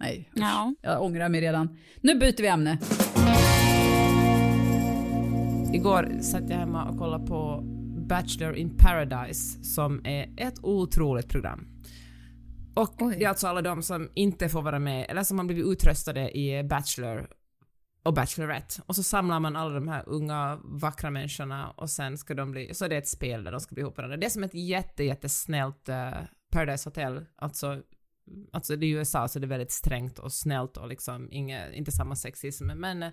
C: Nej, usch. ja. jag ångrar mig redan. Nu byter vi ämne.
A: Igår satt jag hemma och kollade på Bachelor in Paradise som är ett otroligt program. Och Oj. det är alltså alla de som inte får vara med, eller som har blivit utröstade i Bachelor och Bachelorette. Och så samlar man alla de här unga vackra människorna och sen ska de bli, så är det ett spel där de ska bli ihop Det är som ett jätte, jättesnällt uh, Paradise Hotel, alltså Alltså det är USA så det är väldigt strängt och snällt och liksom inga, inte samma sexism men uh,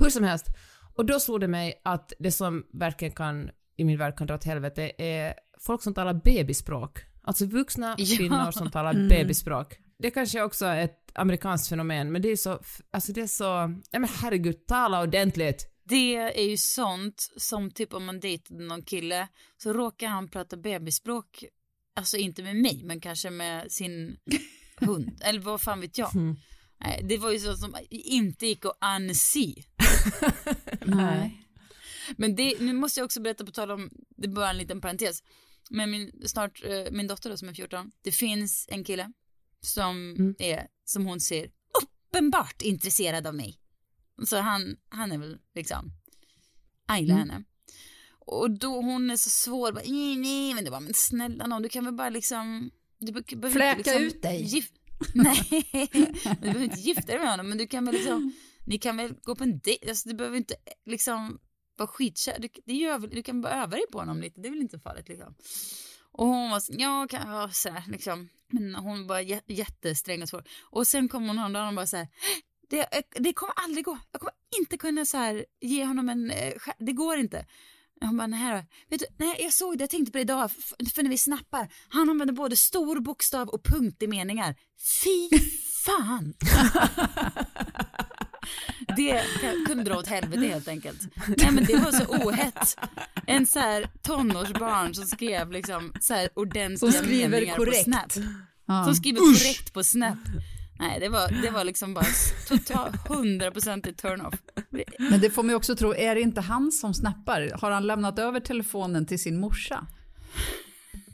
A: hur som helst. Och då slog det mig att det som verkligen kan, i min värld kan dra åt helvete är folk som talar bebisspråk. Alltså vuxna ja. kvinnor som talar mm. bebisspråk. Det kanske också är ett amerikanskt fenomen, men det är så, alltså det är så, ja men herregud, tala ordentligt.
B: Det är ju sånt som typ om man dejtade någon kille så råkar han prata bebisspråk, alltså inte med mig, men kanske med sin hund, eller vad fan vet jag. Mm. Det var ju så som inte gick att anse. Nej. Men det, nu måste jag också berätta på tal om, det är bara en liten parentes, men min, snart, eh, min dotter då som är 14, det finns en kille som mm. är, som hon ser, uppenbart intresserad av mig. Så han, han är väl liksom, I mm. henne. Och då hon är så svår, bara, nej, nej, men det var men snälla någon, du kan väl bara liksom, du
C: behöver Fläka liksom, ut dig. Gif
B: nej, du behöver inte gifta dig med honom, men du kan väl liksom, ni kan väl gå på en dejt, alltså du behöver inte liksom vara skitkär, du, det gör, du kan bara öva dig på honom lite, det är väl inte farligt liksom. Och hon var ja, kan jag så här, liksom. Men hon var jättesträng och svår. Och sen kom hon häromdagen och bara så här, det, eh, det kommer aldrig gå. Jag kommer inte kunna så här, ge honom en, eh, det går inte. Hon bara, nej. Vet du, nej, jag såg det, jag tänkte på det idag, för när vi snappar. Han använder både stor bokstav och punkt i meningar. Fy fan! Det kunde dra åt helvete helt enkelt. Nej men det var så ohett. En så här tonårsbarn som skrev liksom så här ordentliga meningar korrekt. på Snap. Ja. Som skriver Usch. korrekt på Snap. Nej, det var, det var liksom bara totalt hundraprocentigt turn-off.
C: Men det får man ju också tro, är det inte han som snappar? Har han lämnat över telefonen till sin morsa?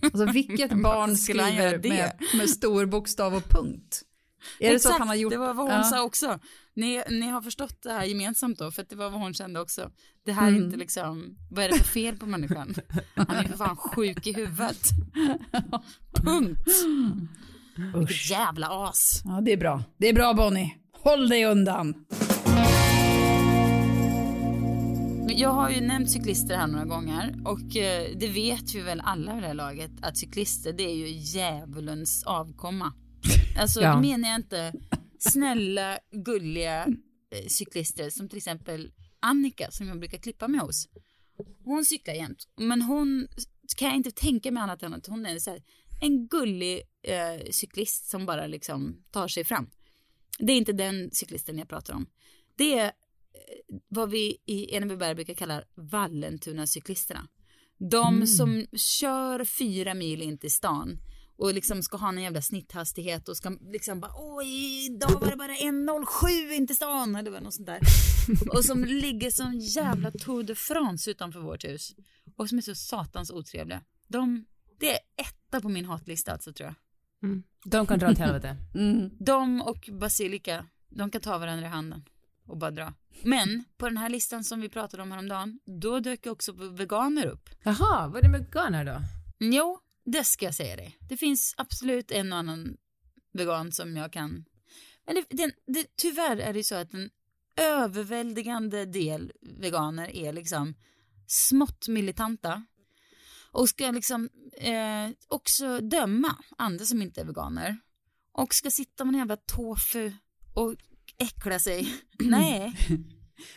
C: Alltså vilket barn skriver med, med stor bokstav och punkt?
B: Är Exakt, det så han har gjort... det var vad hon ja. sa också. Ni, ni har förstått det här gemensamt då, för att det var vad hon kände också. Det här mm. är inte liksom, vad är det för fel på människan? Han är för fan sjuk i huvudet. Punkt. Vilket jävla as.
C: Ja, det är bra. Det är bra Bonnie. Håll dig undan.
B: Jag har ju nämnt cyklister här några gånger och eh, det vet vi väl alla vid det här laget att cyklister det är ju djävulens avkomma. Alltså ja. det menar jag inte snälla, gulliga eh, cyklister som till exempel Annika som jag brukar klippa mig hos. Hon cyklar jämt, men hon kan jag inte tänka mig annat än att hon är så här, en gullig eh, cyklist som bara liksom tar sig fram. Det är inte den cyklisten jag pratar om. Det är eh, vad vi i Enebyberg brukar kalla Vallentuna-cyklisterna. De mm. som kör fyra mil in till stan och liksom ska ha en jävla snitthastighet och ska liksom bara oj, idag var det bara 1.07 in till stan eller något sånt där. och som ligger som jävla Tour de France utanför vårt hus och som är så satans otrevliga. De, det är etta på min hatlista alltså tror jag.
A: Mm. De kan dra åt helvete.
B: Mm. De och Basilika, de kan ta varandra i handen och bara dra. Men på den här listan som vi pratade om häromdagen, då dök också veganer upp.
A: Jaha, vad är det med veganer då?
B: Jo, det ska jag säga dig. Det finns absolut en och annan vegan som jag kan... Men det, det, det, tyvärr är det så att en överväldigande del veganer är liksom smått militanta och ska liksom eh, också döma andra som inte är veganer och ska sitta med en jävla tofu och äckla sig. Nej,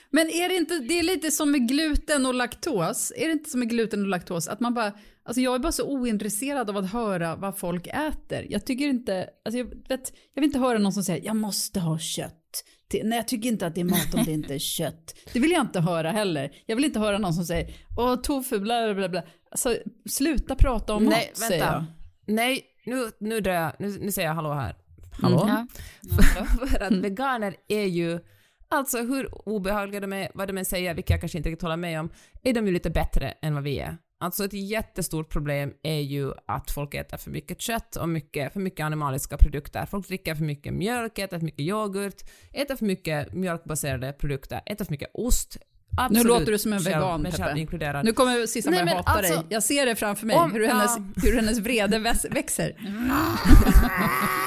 C: Men är det inte, det är lite som med gluten och laktos, är det inte som med gluten och laktos att man bara, alltså jag är bara så ointresserad av att höra vad folk äter. Jag tycker inte, alltså jag vet, jag vill inte höra någon som säger jag måste ha kött. Nej jag tycker inte att det är mat om det inte är kött. Det vill jag inte höra heller. Jag vill inte höra någon som säger åh tofu bla bla bla. Alltså sluta prata om
A: Nej,
C: mat säger jag.
A: Nej, nu, nu, drar jag, nu, nu säger jag hallå här. Hallå?
C: Mm.
A: För, för att veganer är ju, alltså hur obehagliga de är, vad de än säger, vilket jag kanske inte riktigt håller med om, är de ju lite bättre än vad vi är. Alltså ett jättestort problem är ju att folk äter för mycket kött och mycket, för mycket animaliska produkter. Folk dricker för mycket mjölk, äter för mycket yoghurt, äter för mycket mjölkbaserade produkter, äter för mycket ost. Absolut,
C: Nu låter du som en vegan,
A: själv
C: Peppe. Nu kommer
A: Nej,
C: börja hata
A: alltså-
C: dig. Jag ser det framför mig,
A: Om-
C: hur, hennes,
A: ja.
C: hur hennes vrede växer.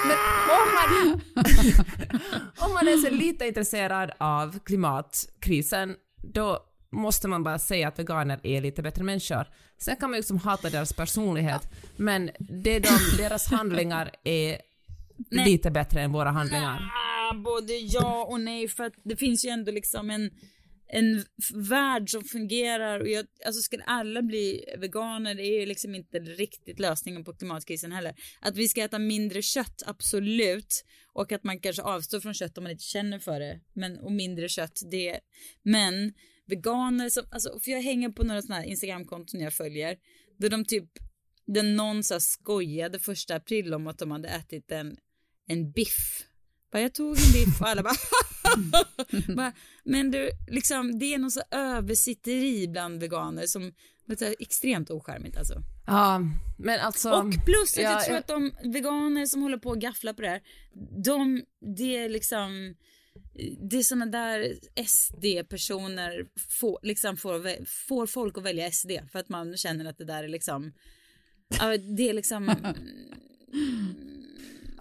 A: Men om man, om man är så lite intresserad av klimatkrisen, då måste man bara säga att veganer är lite bättre människor. Sen kan man ju liksom hata deras personlighet, men det de, deras handlingar är
B: Nej.
A: lite bättre än våra handlingar.
B: Ah, både ja och nej för att det finns ju ändå liksom en, en värld som fungerar och jag, alltså skulle alla bli veganer det är ju liksom inte riktigt lösningen på klimatkrisen heller. Att vi ska äta mindre kött, absolut. Och att man kanske avstår från kött om man inte känner för det. Men, och mindre kött, det. Men veganer som, alltså för jag hänger på några sådana här Instagramkonton jag följer. Där de typ, där någon så här skojade första april om att de hade ätit en, en biff. Bara, jag tog en biff och alla bara, bara Men du, liksom det är någon så översitteri bland veganer som är extremt ocharmigt alltså.
A: Ja, men alltså...
B: Och plus att
A: ja,
B: jag tror
A: jag-
B: att de veganer som håller på och gafflar på det här, de, det är liksom, det är såna där SD-personer får, liksom får, får folk att välja SD för att man känner att det där är liksom, ja, det är liksom,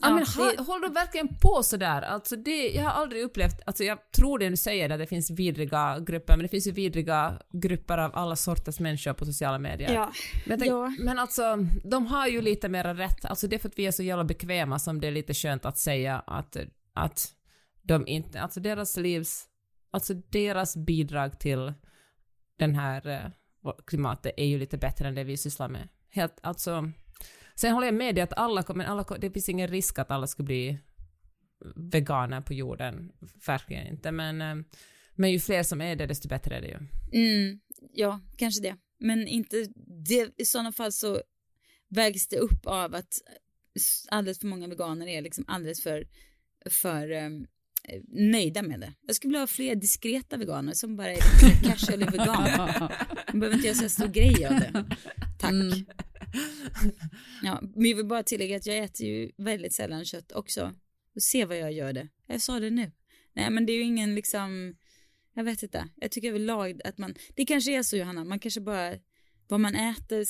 A: Ja, men
B: Ja,
A: ha,
B: det-
A: håller du verkligen på sådär? Alltså det, jag har aldrig upplevt, alltså jag tror det du säger att det finns vidriga grupper, men det finns ju vidriga grupper av alla sorters människor på sociala medier.
B: ja,
A: Men, tänk,
B: Ja.
A: men alltså, de har ju lite mera rätt. Alltså det är för att vi är så jävla bekväma som det är lite skönt att säga att, att de inte, alltså deras livs, alltså deras bidrag till den här eh, klimatet är ju lite bättre än det vi sysslar med. Helt, alltså, sen håller jag med dig att alla kommer, alla, det finns ingen risk att alla ska bli veganer på jorden, verkligen inte, men, eh, men ju fler som är det, desto bättre är det ju.
B: Mm, ja, kanske det. Men inte, det, i sådana fall så vägs det upp av att alldeles för många veganer är liksom alldeles för, för um, nöjda med det. Jag skulle vilja ha fler diskreta veganer som bara är casual vegan. Man behöver inte göra så stor grej av det. Tack.
C: Mm.
B: Ja, men jag vill bara tillägga att jag äter ju väldigt sällan kött också. Och se vad jag gör det. Jag sa det nu. Nej men det är ju ingen liksom, jag vet inte. Jag tycker överlag att man, det kanske är så Johanna, man kanske bara, vad man äter,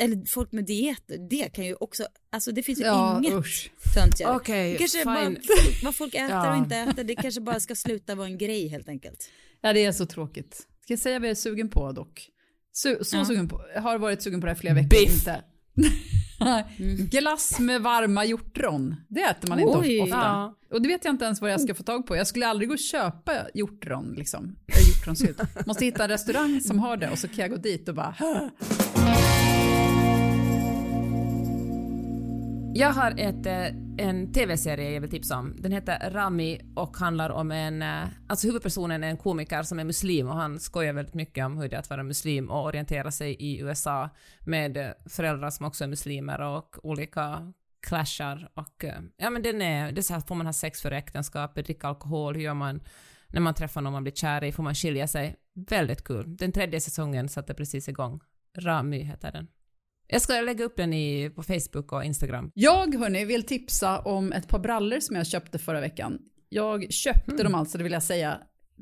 B: eller folk med dieter, det kan ju också, alltså det finns ju
C: Ja,
B: inget
C: usch.
B: töntigare.
A: Okej,
B: Det kanske bara vad folk äter
A: Ja.
B: och inte äter, det kanske bara ska sluta vara en grej helt enkelt.
C: Ja, det är så tråkigt. Ska jag säga vad jag är sugen på dock? Su så
B: Ja.
C: sugen på, har varit sugen på det här flera veckor.
A: Biff.
C: Inte. Glass med varma hjortron. Det äter man inte
B: Oj.
C: ofta.
A: Ja.
C: Och det vet jag inte ens vad jag ska få tag på. Jag skulle aldrig gå och köpa hjortron, liksom. Hjortronsylt. Måste hitta en restaurang som har det och så kan jag gå dit och bara "Hö."
A: Jag har ett, eh, en TV-serie jag vill tipsa om. Den heter Rami och handlar om en... Eh, alltså huvudpersonen är en komiker som är muslim och han skojar väldigt mycket om hur det är att vara muslim och orientera sig i USA med eh, föräldrar som också är muslimer och olika clashar och... Ja men den är... Det är så här, får man ha sex före äktenskapet, dricka alkohol, hur gör man när man träffar någon man blir kär i, får man skilja sig? Väldigt kul. Den tredje säsongen satte precis igång. Rami heter den. Jag ska lägga upp den i, på Facebook och Instagram.
C: Jag hörni, vill tipsa om ett par brallor som jag köpte förra veckan. Jag köpte dem alltså, det vill jag säga,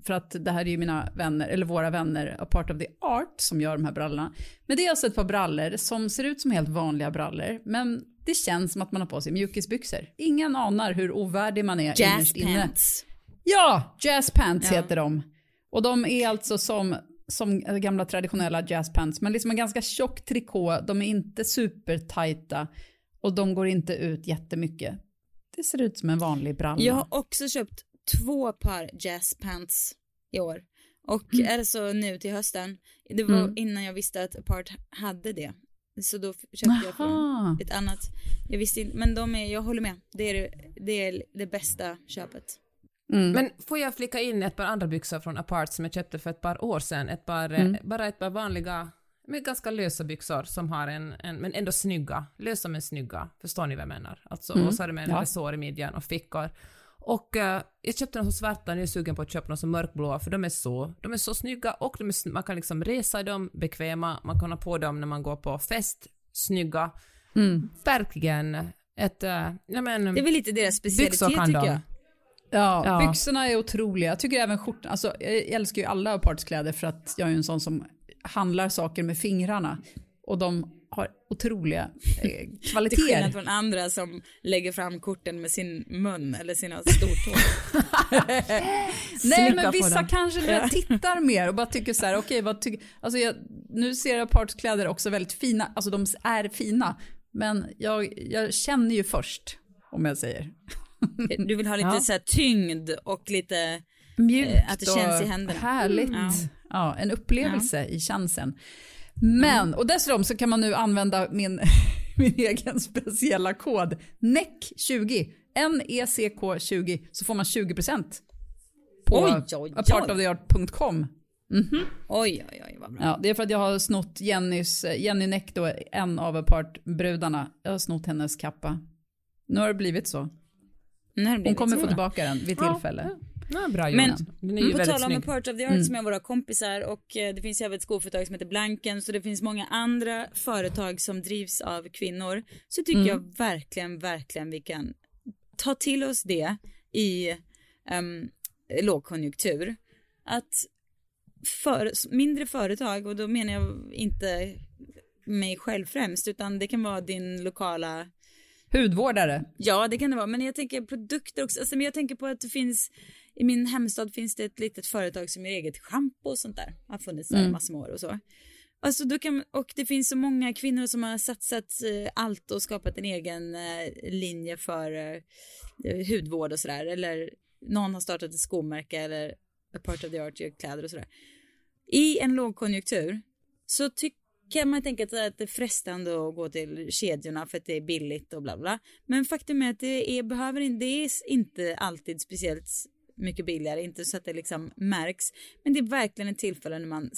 C: för att det här är ju mina vänner, eller våra vänner, a part of the art, som gör de här brallorna. Men det är alltså ett par brallor som ser ut som helt vanliga brallor, men det känns som att man har på sig mjukisbyxor. Ingen anar hur ovärdig man är
B: Jazz
C: innerst inne.
B: pants.
C: Ja, jazz pants
B: Ja.
C: heter de. Och de är alltså som, som gamla traditionella jazz pants, men liksom en ganska tjock trikå. De är inte supertajta och de går inte ut jättemycket. Det ser ut som en vanlig bralla.
B: Jag har också köpt två par jazz pants i år. Och mm. alltså nu till hösten. Det var mm. innan jag visste att Apart hade det. Så då köpte Aha. jag från ett annat. Jag visste inte, men de är, jag håller med. Det är det, det, är det bästa köpet.
A: Mm. Men får jag flika in ett par andra byxor från Apart som jag köpte för ett par år sedan. Ett par, mm. bara ett par vanliga, med ganska lösa byxor som har en, en, men ändå snygga, lösa men snygga. Förstår ni vad jag menar? Alltså, mm. och så har de en ja. resår i midjan och fickor. Och uh, jag köpte några svarta, nu är jag sugen på att köpa några som mörkblåa för de är så, de är så snygga och de är, man kan liksom resa i dem, bekväma, man kan ha på dem när man går på fest, snygga. Mm. Verkligen ett, uh, ja men...
B: Det är väl lite deras specialitet tycker de. jag.
C: Ja, ja, byxorna är otroliga. Jag tycker även skjortan, alltså jag älskar ju alla partskläder för att jag är en sån som handlar saker med fingrarna. Och de har otroliga eh, kvaliteter. Till skillnad
B: från andra som lägger fram korten med sin mun eller sina stortår.
C: Nej men vissa kanske tittar mer och bara tycker så här, okej okay, vad tycker, alltså jag, nu ser jag partskläder också väldigt fina, alltså de är fina, men jag, jag känner ju först, om jag säger.
B: Du vill ha lite ja. så här tyngd och lite
C: mjukt eh,
B: att det känns i händerna.
C: Härligt. Ja. ja en upplevelse ja. i chansen. Men, och dessutom så kan man nu använda min, min egen speciella kod NECK20, N-E-C-K 20, så får man 20% på oj, oj, oj. apartoftheart.com.
B: Mm -hmm. Oj, oj, oj, vad bra.
C: Ja, det är för att jag har snott Jennys, Jenny Neck då, en av apart-brudarna. Jag har snott hennes kappa. Nu har det blivit så. Hon kommer få tillbaka den vid tillfälle. Ja,
A: Ja, bra Men
B: på tal om Part of the Art mm. som är våra kompisar och eh, det finns även ett skoföretag som heter Blanken så det finns många andra företag som drivs av kvinnor så tycker mm. jag verkligen, verkligen vi kan ta till oss det i um, lågkonjunktur. Att för, mindre företag och då menar jag inte mig själv främst utan det kan vara din lokala
C: Hudvårdare?
B: Ja, det kan det vara. Men jag tänker produkter också. Alltså, men jag tänker på att det finns i min hemstad finns det ett litet företag som gör eget schampo och sånt där. Har funnits där mm. massor med år och så. Alltså då kan, och det finns så många kvinnor som har satsat eh, allt och skapat en egen eh, linje för eh, hudvård och sådär. Eller någon har startat ett skomärke eller a part of the art gör kläder och sådär. I en lågkonjunktur så tycker kan man tänka sig att det är frestande att gå till kedjorna för att det är billigt och bla bla. Men faktum är att det är, behöver inte, det är inte alltid speciellt mycket billigare, inte så att det liksom märks. Men det är verkligen ett tillfälle när man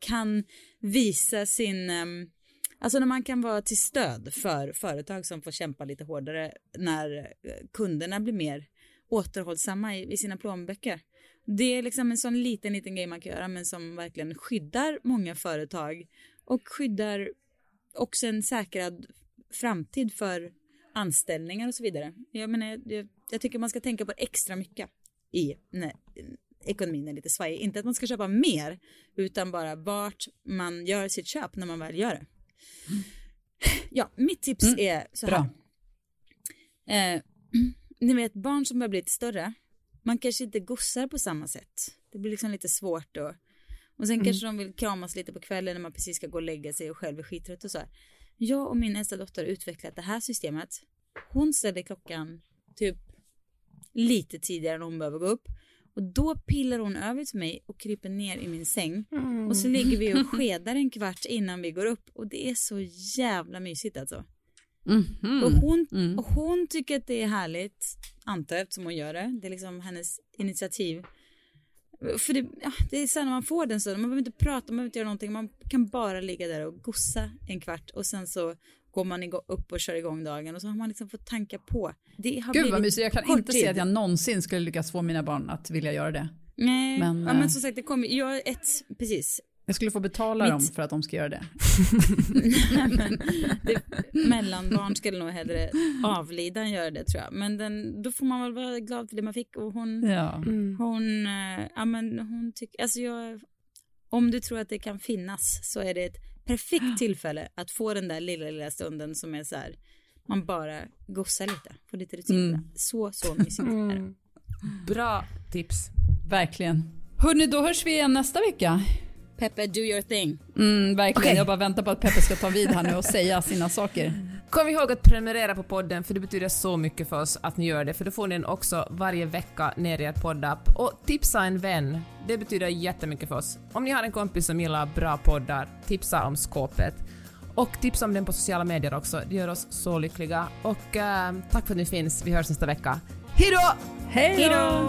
B: kan visa sin, ehm, alltså när man kan vara till stöd för företag som får kämpa lite hårdare när eh, kunderna blir mer återhållsamma i, i sina plånböcker. Det är liksom en sån liten, liten grej man kan göra men som verkligen skyddar många företag och skyddar också en säkrad framtid för anställningar och så vidare. Jag menar, jag, jag tycker man ska tänka på extra mycket i när ekonomin är lite svajig. Inte att man ska köpa mer, utan bara vart man gör sitt köp när man väl gör det. Ja, mitt tips mm. är så här. Eh, ni vet, barn som börjar bli lite större, man kanske inte gossar på samma sätt. Det blir liksom lite svårt då. Och sen mm. kanske de vill kramas lite på kvällen när man precis ska gå och lägga sig och själv är skittrött och så här. Jag och min äldsta dotter har utvecklat det här systemet. Hon ställer klockan typ lite tidigare än hon behöver gå upp. Och då pillar hon över till mig och kryper ner i min säng. Mm. Och så ligger vi och skedar en kvart innan vi går upp. Och det är så jävla mysigt alltså. Mm -hmm. och, hon, mm. och hon tycker att det är härligt, antar jag eftersom hon gör det. Det är liksom hennes initiativ. För det, det är så när man får den så, man behöver inte prata, man behöver inte göra någonting, man kan bara ligga där och gossa en kvart och sen så går man upp och kör igång dagen och så har man liksom fått tanka på.
C: Det har Gud vad mysigt, jag kan inte se att jag någonsin skulle lyckas få mina barn att vilja göra det.
B: Nej, men, ja, men eh, som sagt det kommer, jag ett, precis.
C: Jag skulle få betala Mitt... dem för att de ska göra det.
B: det mellanbarn skulle nog hellre avlida än göra det tror jag. Men den, då får man väl vara glad för det man fick och hon, ja. mm. hon, eh, ja men hon tycker, alltså jag, om du tror att det kan finnas så är det ett perfekt tillfälle att få den där lilla, lilla stunden som är så här, man bara gossar lite, får lite rutin. Mm. Så, så mysigt mm.
A: Bra tips.
C: Verkligen. Hörni, då hörs vi igen nästa vecka.
B: Peppe, do your thing.
C: Mm, verkligen. Okay. Jag bara väntar på att Peppe ska ta vid här nu och säga sina saker.
A: Kom ihåg att prenumerera på podden för det betyder så mycket för oss att ni gör det för då får ni den också varje vecka ner i er poddapp. Och tipsa en vän, det betyder jättemycket för oss. Om ni har en kompis som gillar bra poddar, tipsa om skåpet. Och tipsa om den på sociala medier också, det gör oss så lyckliga. Och äh, tack för att ni finns, vi hörs nästa vecka. Hejdå!
C: Hejdå!